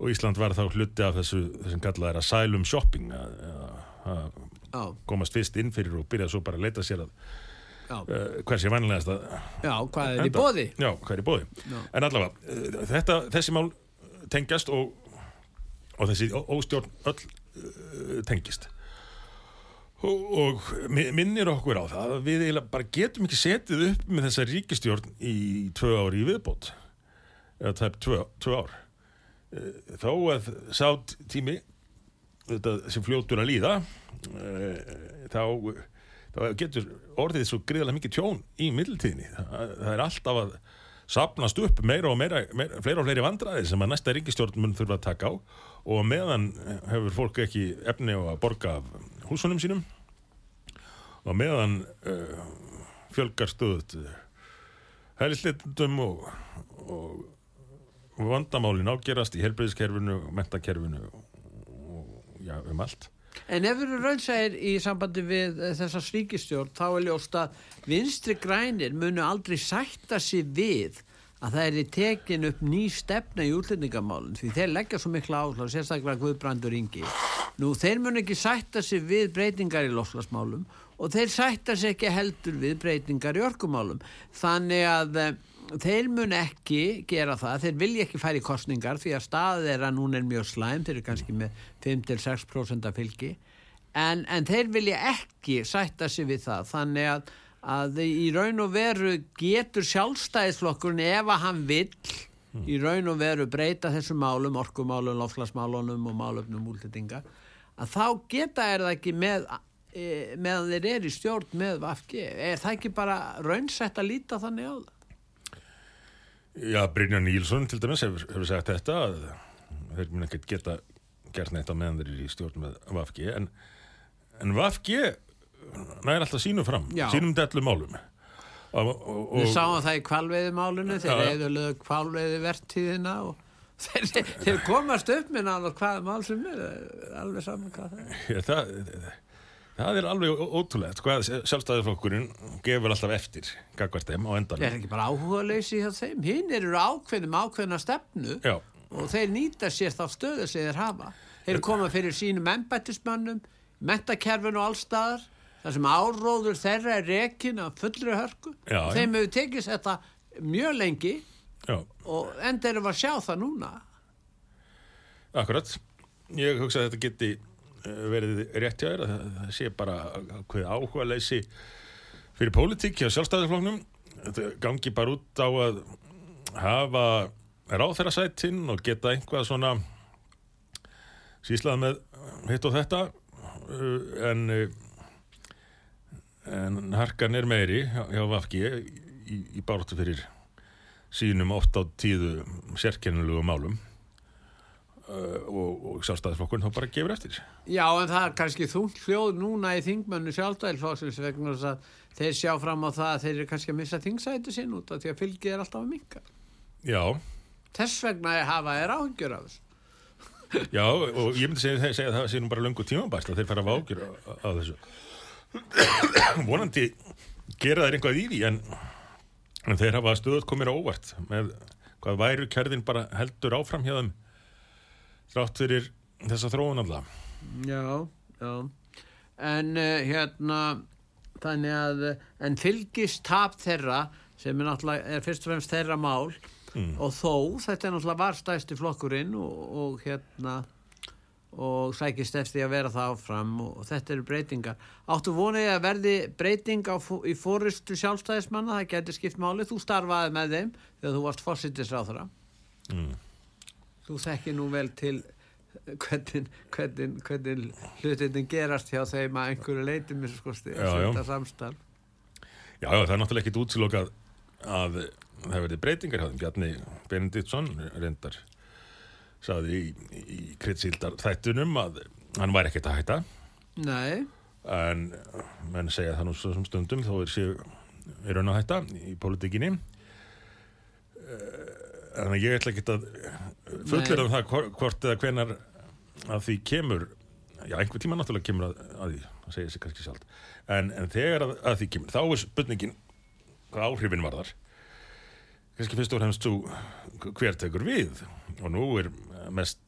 og Ísland var þá hluti af þessu þessum kallað er asylum shopping að, að, Já, að komast fyrst inn fyrir og byrja svo bara að leita sér að uh, hver sé vanlegast að já, hvað er í bóði? Já, hvað er í bóði? En allavega, uh, þetta, þessi mál tengjast og, og þessi óstjórn öll uh, tengist. Og, og mi- minnir okkur á það að við eiginlega bara getum ekki setið upp með þessa ríkistjórn í tvö ári í viðbót. Eða það er tvö, tvö ár. Uh, Þó að sátt tími þetta sem fljótur að líða uh, þá þá getur orðið svo greiðlega mikið tjón í middeltíðinni. Það, það er alltaf að sapnast upp meira og meira, meira fleira og fleiri vandræði sem að næsta ríkistjórn mun þurfa að taka á og meðan hefur fólk ekki efni á að borga af húsunum sínum og meðan uh, fjölgar stöðut hælislitundum og, og, og vandamálin ágerast í helbriðiskerfinu, mentakerfinu og já, um allt. En ef við raunsæðir í sambandi við eh, þessa sríkistjórn þá er ljóst að vinstri grænir munu aldrei sætta sig við að það er tekin upp ný stefna í útlendingamálun því þeir leggja svo mikla áslag, sérstaklega Guðbrandur Ingi. Nú, þeir munu ekki sætta sig við breytingar í lofslagsmálum og þeir sætta sig ekki heldur við breytingar í orkumálum. Þannig að eh, þeir mun ekki gera það, þeir vilja ekki færi kostningar því að staðið er að núna er mjög slæm, þeir eru kannski með 5-6% af fylgi en, en þeir vilja ekki sætta sig við það, þannig að, að í raun og veru getur sjálfstæðisflokkurinn ef að hann vill í raun og veru breyta þessum málum, orkumálum, lofslagsmálunum og málöfnum útlendinga að þá geta er það ekki með e, meðan þeir eru í stjórn með VFG, er það ekki bara raunsætt að líta þannig á það? Já, Brynjar Nílsson til dæmis hefur, hefur sagt þetta að þeir mun ekkert geta gert neitt á meðan þeir eru í stjórn með VFG en, en VFG næri alltaf sínu fram, Já. sínum dellu málum og, og, Við sáum það í kvalveiðimálinu, þeir Já. eðurlega kvalveiði vertíðina og þeir, þeir komast upp með náttúrulega hvaða mál sem er, alveg saman hvað það er. það, það er alveg ó- ótrúlegt hvað sjálfstæðiflokkurinn gefur alltaf eftir gagvart þeim á Það endanum er ekki bara áhuga leysi hjá þeim, hinn eru ákveðnum ákveðna stefnu Já, og þeir nýta sér þá stöðu sem þeir hafa. Þeir koma fyrir sínum embættismönnum, mentakerfinu og allstaðar, þar sem áróður þeirra er rekin af fullri hörku. Já, þeim hefur tekist þetta mjög lengi. Já, og enda erum við að sjá það núna. akkurat. Ég hugsa að þetta geti eh, verið rétt hjá þér að það, sé bara hvað áhuga leysi fyrir pólitík hjá sjálfstæðiflokknum þetta gangi bara út á að hafa ráþærasætin og geta einhvað svona síslað með hitt og þetta. Uh, en uh, en harkan er meiri hjá, hjá Vafki í, í báratu fyrir sínum oft á tíðu sérkennulegu málum uh, og, og sjálfstæðisflokkun þá bara gefur eftir Já, en það er kannski þungt hljóð núna í þingmönnu sjálfstæðilflokksins vegna þess að þeir sjá fram á það að þeir eru kannski að missa þingsæti sinn út af því að fylgið er alltaf að minka. Já, Þess vegna er hafa er áhyggjur af þessu. já og ég myndi segja, segja að það sé nú bara löngu tímabæst að þeir fara að vágjur á, á þessu vonandi gera þeir einhvað í því en, en þeir hafa stöðut komir óvart með hvað væru kærðin bara heldur áfram hjá þeim þrátt fyrir þessa þróun alltaf. Já, já. En uh, hérna, þannig að, en fylgist tap þeirra, sem er náttúrulega, er fyrst og fremst þeirra mál, og þó, þetta er náttúrulega varstæsti flokkurinn og, og hérna, og sækist eftir að vera það áfram og þetta eru breytingar. Áttu vonið að verði breyting á, í fóristu sjálfstæðismanna, það getur skipt máli, þú starfaði með þeim þegar þú varst fórsýttisráþara. Mm. Þú þekki nú vel til hvernig, hvernig, hvernig hlutinni gerast hjá þeim að einhverju leiti mér sko þetta samstarf. Já, já, það er náttúrulega ekkit útsilokað að það verði breytingar hjá þeim. Bjarni Benediktsson reyndar saði í, í kritsildar þættunum að hann væri ekkert að hætta. Nei, en menn segja það nú svo sem stundum þó er séu er raun að hætta í pólitíkinni. En ég ætla ekki að fullir um það hvor- hvort eða hvenar að því kemur já, einhver tíma náttúrulega kemur að, að því það segir sig kannski sjálft. En, en þegar að, að því kemur, þá er spurningin hvað áhrifin varðar kannski fyrst og fremst svo hver tekur við? Og nú er mest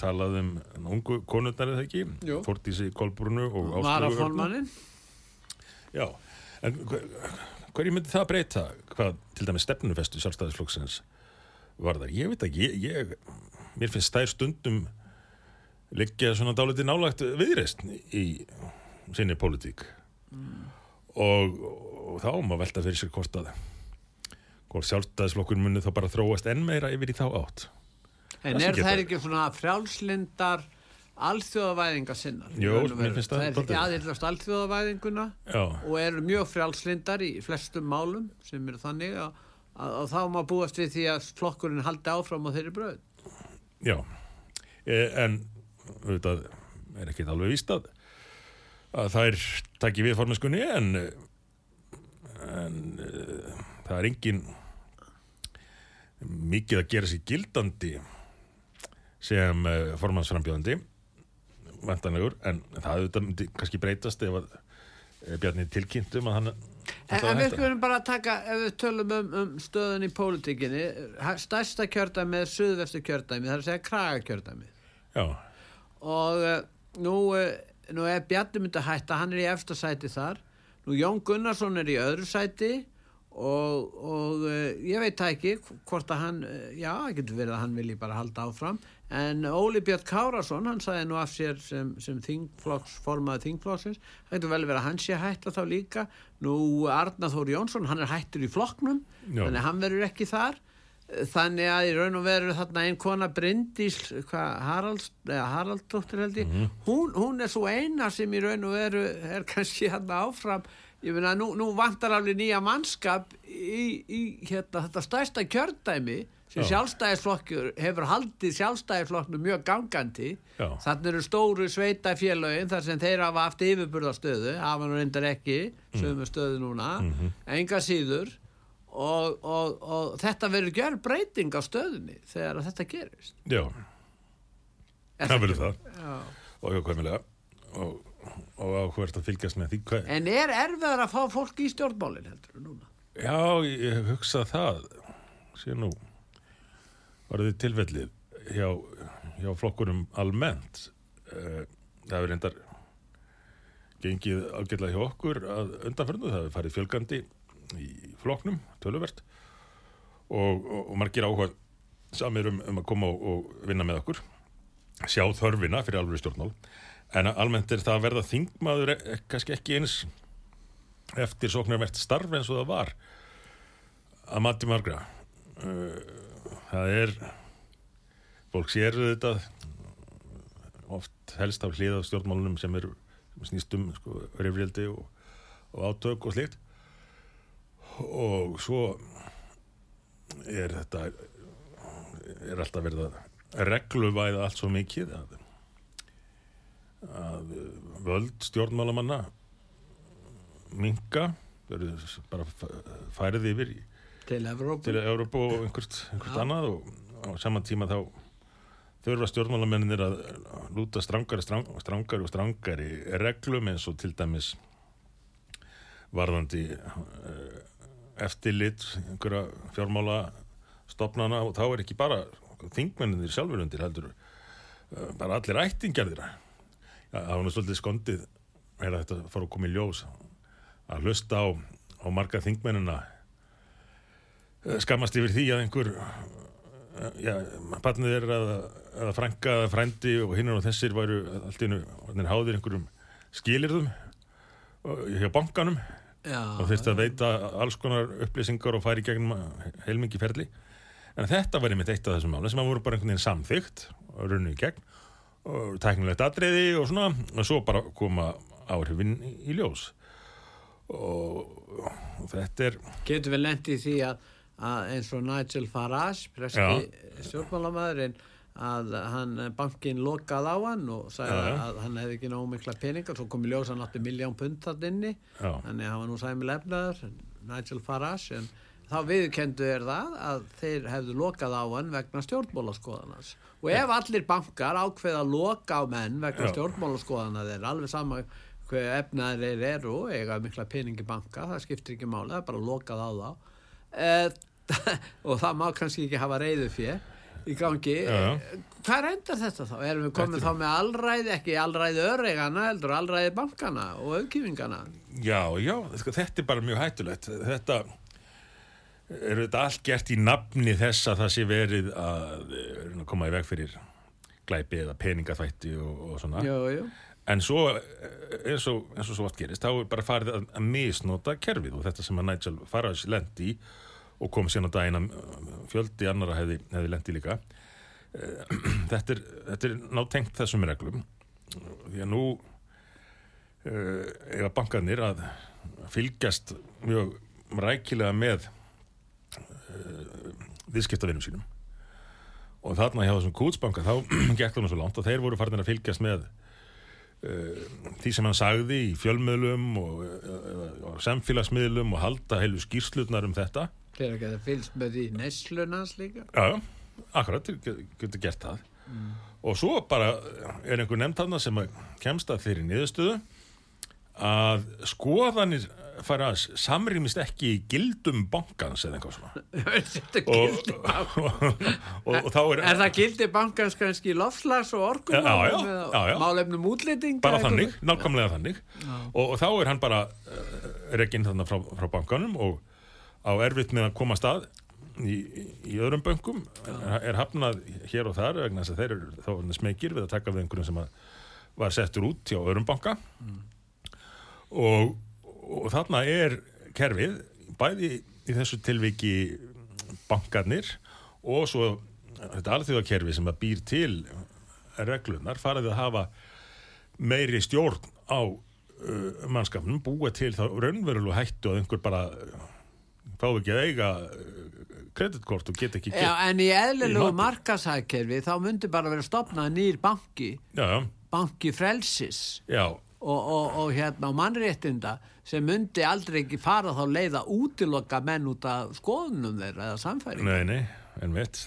talað um ungu konundar eða ekki. Þórdísi Kolbrunu og Örnu. varaformannin. Já, en hver, hverju myndi það breyta hvað til dæmis stefnufestu sjálfstæðisflokksins varðar? Ég veit ekki, ég, ég mér finnst þær stundum liggja svona dálítið nálagt viðreist í sinni pólitík og, og þá má velta fyrir sér hvort að hvort sjálfstæðisflokkur muni þá bara þróast enn meira yfir í þá átt. En Það er það ekki svona frjálslindar alþjóðavæðinga sinnar? Og mér finnst það Það er ekki aðillast alþjóðavæðinguna Já, og eru mjög frjálslindar í flestum málum sem eru þannig að, að, að þá má búast við því að flokkurinn haldi áfram á þeirri bröð. já, e, en auðvitað er ekkit alveg víst að að þær taki við formennskunni en en uh, það er engin mikið að gera sér gildandi sem uh, formannsframbjóðandi vantanlegur, en það myndi kannski breytast ef að ef Bjarni tilkynntum að hann En, en við skulum bara taka, ef við tölum um, um stöðun í pólitíkinni, stærsta kjördæmi er suðvestu kjördæmi, það er að segja kraga kjördæmi. Já, Og uh, nú, uh, nú er Bjarni myndi að hætta, hann er í efsta sæti þar. Nú Jón Gunnarsson er í öðru sæti og, og veit það ekki hvort að hann, uh, já, það getur verið að hann vilji bara halda áfram. En Óli Björn Kárasson, hann sagði nú af sér sem, sem þingflokks, formaði þingflokksins, það getur vel verið að hann sé að hætta þá líka. Nú Arnar Þóri Jónsson, hann er hættur í flokknum, Já. þannig að hann verður ekki þar. Þannig að í raun og veru þarna einn kona Bryndís, hvað, Haralds, eða Haraldsdóttir held ég, hún, hún er svo eina sem í raun og veru er kannski hérna áfram, ég meina nú, nú vantar alveg nýja mannskap í, í hérna, þetta stærsta kjördæmi sem Já. sjálfstæðisflokkur hefur haldið sjálfstæðisflokknu mjög gangandi, Já. þannig eru stóru sveitafélögin þar sem þeir hafa haft yfirburðastöðu, hafa nú reyndar ekki, sömu stöðu núna, enga síður, og, og, og þetta verður gjör breyting á stöðunni þegar að þetta gerist. Já, það verður ekki? það. Og hjókvæmilega og, og áhverst að fylgjast með því. Hvað En er erfiðar að fá fólk í stjórnmálin heldur núna? Já, ég hugsa það. Sé nú varðið tilfellið hjá, hjá flokkurum almennt. Eh, það hefur reyndar gengið ágætlega hjá okkur að undanförnu, það hefur farið fjölgandi í flokknum, töluvert. Og, og, og margir áhuga samir um, um að koma og, og vinna með okkur. Sjá þörfina fyrir alveg stjórnmál en almennt er það að verða þingmaður e- e- kannski ekki eins eftir sóknarvert starf eins og það var. Að mati margra. Uh, það er fólk sér þetta oft helst af hlið af stjórnmálunum sem er sem snýst um sko, rifrildi og, og átök og slikt og svo er þetta er alltaf verið að regluvæða allt svo mikið að, að völd stjórnmálamanna verður bara færið yfir í Til Európa og einhvert, einhvert Já. annað og á saman tíma þá þurfa stjórnmálamennir að lúta strangari, strang, strangari og strangari reglum eins og til dæmis varðandi uh, eftirlit einhverja fjármála stopnana og þá er ekki bara þingmenninir sjálfur undir heldur uh, bara allir ættingjarðir Já, það var nú svolítið skondið er að þetta fór að koma í ljós að hlusta á, á marga þingmennina uh, skammast yfir því að einhver uh, já, barnið er að, að frænka eða frændi og hinn og þessir væru allt í einu háðir einhverjum skilirðum uh, hjá bankanum Já, og þurfti að veita alls konar upplýsingar og færi gegnum heilmingi ferli. En þetta var einmitt eitt af þessum máli sem að voru bara einhvern veginn samþygt og runnu í gegn tæknilegt atriði og svona og svo bara koma áhrifin í, ljós. Og, og þetta er getur við lent í því að, að eins og Nigel Farage, preski stjórnmálamæðurinn að hann, bankin lokað á hann og sagði já. að hann hefði ekki nógu mikla peningar, svo kom í ljós að hann átti miljón pund þarna inni, þannig að hann var nú sæmi lefnaður, Nigel Farage en þá viðkendu er það að þeir hefðu lokað á hann vegna stjórnmálaskoðanars og ef allir bankar ákveða að loka á menn vegna stjórnmálaskoðana þeir alveg sama hver efnaðir þeir eru eiga mikla peningi banka, það skiptir ekki máli, það er bara lokað á þá. Eh, og það má kannski ekki hafa reyðu fyrir í gangi. Hvað endar þetta þá? erum við komið þá með allræði ekki allræði öreigana heldur allræði bankana og auðkýfingana? Já, já, sko, þetta er bara mjög hættulegt. Þetta er þetta allt gert í nafni þess að það sé verið að, eh, koma í veg fyrir glæpi eða peningaþvætti og, og svona jú, jú. En svo, eh, eins eins og svo oft gerist, þá er bara farið að, að misnota kerfið og þetta sem að Nigel Farage lendi og kom síðan á daginn að uh, fjöldi annara hefði, hefði lendi líka. Eh, Þetta er, þetta er nátengt þessum reglum því að nú eiga bankarnir að fylgjast mjög rækilega með uh, viðskiptavinum sínum. Og þarna hjá þessum kútsbanka þá gekk það svo langt og þeir voru farin að fylgjast með uh, því sem hann sagði í fjölmiðlum og, uh, og samfélagsmiðlum og halda heilu skýrslutnar um þetta. Þeir að það fylgst með því neslunans líka. Já, akkurat, getur gert það. Og svo bara er einhver nefnd þarna sem að kemst að þeirri niðurstöðu að skoðanir fara að samrýmist ekki gildum bankans eða eitthvað svona. Þetta er og, gildi og, og, og er, Er það gildi bankans kannski lofslags og já, já. málefnum útlýting? bara þannig, nákvæmlega þannig. Og, og þá er hann bara uh, rekinn þarna frá, frá bankanum og á erfitt með að koma að stað í, í öðrum bönkum. Er, er hafnað hér og þar vegna þess að þeir eru þá orðnir smekir við að taka við einhverjum sem var settur út hjá öðrum banka. Og, og þarna er kerfið bæði í þessu tilviki bankarnir og svo þetta alþjóðakerfi sem að býr til reglunar farið að hafa meiri stjórn á uh, mannskapnum, búa til þá raunverulega hættu að einhver bara uh, fá ekki að eiga uh, kreditkort og get ekki Já, en í eðlilegu markasækerfi þá myndi bara vera stopnað nýr banki. Já, banki frelsis. Já, og, og, og hérna mannréttinda sem myndi aldrei ekki fara þá leið að útilokka menn út af skoðunum þeirra eða samfæring nei, nei en veit,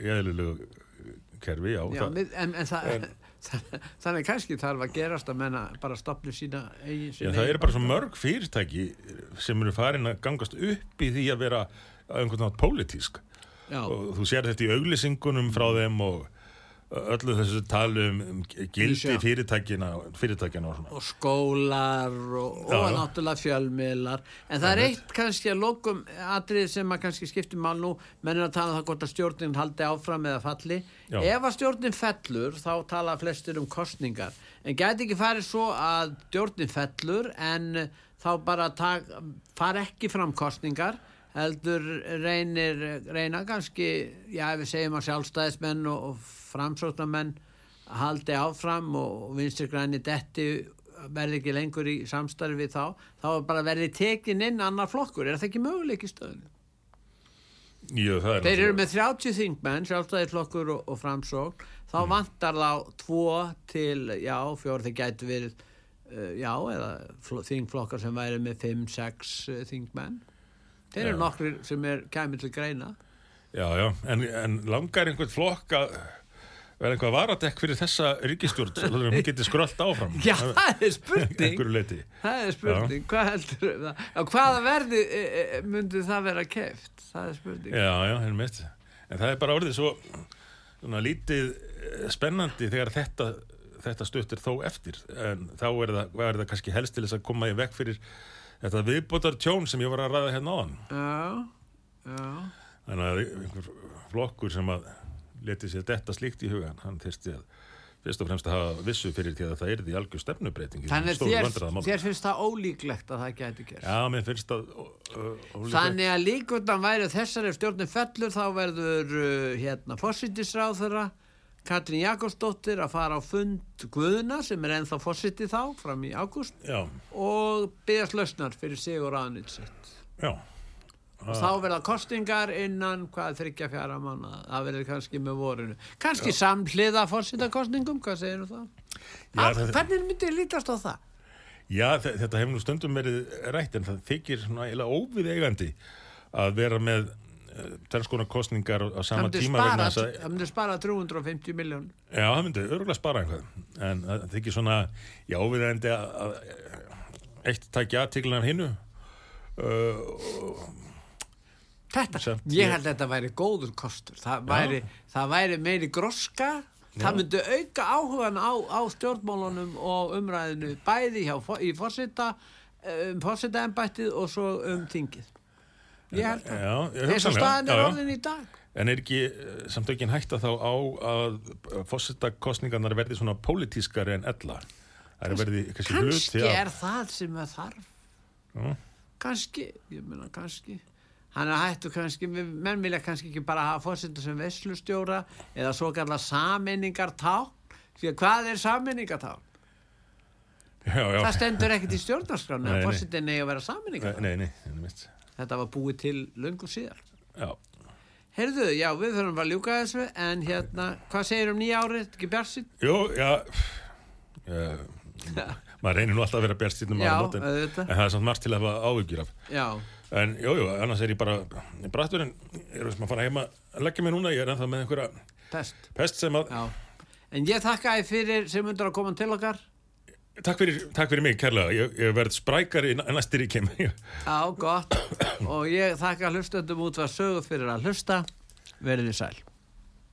eðlilegu kerfi, já, Já, það, en, en það þannig kannski þarf að gerast að menna bara stopna sína eigin já, það eru bara svo mörg fyrirtæki sem eru farin að gangast upp í því að vera einhvern nátt pólitísk. Já, og þú sér þetta í auglisingunum frá þeim og öllu þessu talum um gildi Sjá. fyrirtækina fyrirtækina og og skólar og, og náttúrulega fjölmiðlar. En það er eitt kannski að lokum atrið sem að kannski skiptir mál nú. Menn er að tala um það hvort að stjórnin haldi áfram eða falli, Já. ef að stjórnin fellur þá tala flestir um kostningar en gæti ekki farið svo að stjórnin fellur en þá bara fara ekki fram kostningar heldur reynir reyna kannski, já við segjum að sjálfstæðismenn og, og framsóknarmenn haldi áfram og vinstri græni detti verði ekki lengur í samstarfi þá þá bara verði tekin inn annar flokkur er það ekki möguleik í stöðinu? Jú, það er Þeir eru með 30 þingmenn, sjálfstæðisflokkur og, og framsókn, þá Mm. vantar þá tvo til, já, fjór þeir gætu verið, uh, já, eða fl þingflokkar sem væri með 5-6 uh, þingmenn. Þeir eru Já. nokkrir sem er kæmið til greina. Já, já, en, en langar einhvern flokk að vera einhvað varadekk fyrir þessa ríkistjórn þannig að hún geti skrölt áfram Já, það er spurning. Það er spurning, hvað heldur það? Já, hvaða verði e, e, myndi það vera keft? Það er spurning. Já, já, einmitt En það er bara orðið svo svona, lítið eh, spennandi þegar þetta, þetta stuttir þó eftir. En þá er er það kannski helst til þess að koma í vekk fyrir þetta viðbótar tjón sem ég var að ræða hérna áðan. Já, já. Þannig að einhver flokkur sem að leti sér detta slíkt í hugan, hann þyrsti að fyrst og fremst að hafa vissu fyrir því að það er því algjör stefnubreiting. Þannig þér, þér finnst það ólíklegt að það gæti gerst. Já, mér finnst það ólíklegt. Þannig að líkundan væri þessari stjórnum fellur þá verður uh, hérna fósittisráð þeirra Katrín Jakobsdóttir að fara á fund Guðuna sem er ennþá fósitti þá fram í ágúst og byggast lausnar fyrir sig og ráðnýtt sitt. já. Og þá verða kostingar innan hvað þryggja fjara manna, það verður kannski með vorinu. Kannski samhliða fósittakostingum, hvað segir þú það? Já, Af, það- hvernig myndir lítast á það? Já, þe- þetta hefur nú stundum verið rætt en það þykir svona óvið eigandi að vera með uh, tennskona kostningar á, sama tíma þess það myndi spara 350 miljón. já, það myndi örgulega spara einhvað en það þykir svona, já, óvið eigandi að, að eitt takja aðtiklunar hinnu uh, Þetta, Samt ég held að þetta væri góður kostur. Það væri, það væri meiri groska, það myndi auka áhugan á, á stjórnmálunum og umræðinu bæði hjá, í fórseta, um fórsetaembættið og svo um þingið. Ég held það. Eins og staðan er orðin í dag. En er ekki eh, samt ekki hætta þá á að fórsetakostningarnar verði svona pólitískari en ella? Er verði kannski hluti Kannski er það sem það þarf. Já. Kannski, ég meina kannski. Hann er hættu kannski, menn vilja kannski ekki bara hafa fórseta sem veslustjóra eða svo kallar sameiningartá. Því að hvað er sameiningartá? Já, já. Það stendur ekkert í stjórnarskránu að nei. fórsetin eigi að vera sameiningartá. Nei, nei, nei, nei, Þetta var búið til löngu síðar. já. Heyrðu, já, við þurfum að ljúka þessu, en hérna, hvað segir um nýja árið? Ekki bjarsinn? Jú, já, já maður reynir nú alltaf að vera bjart Já, en, en auðvitað. það er samt margt til að hafa áhyggjur af Já, en jú, jú, annars er ég bara bratturinn, ég er að fara heima að leggja mig núna, ég er ennþá með einhverja best. pest sem að, Já. En ég þakka þið fyrir sem undur að koma til okkar. Takk fyrir, takk fyrir mig kærlega, ég, ég verð sprækari næ- næstir í kem Já, gott. Og ég þakka hlustendum út var sögu fyrir að hlusta. Verðið sæl.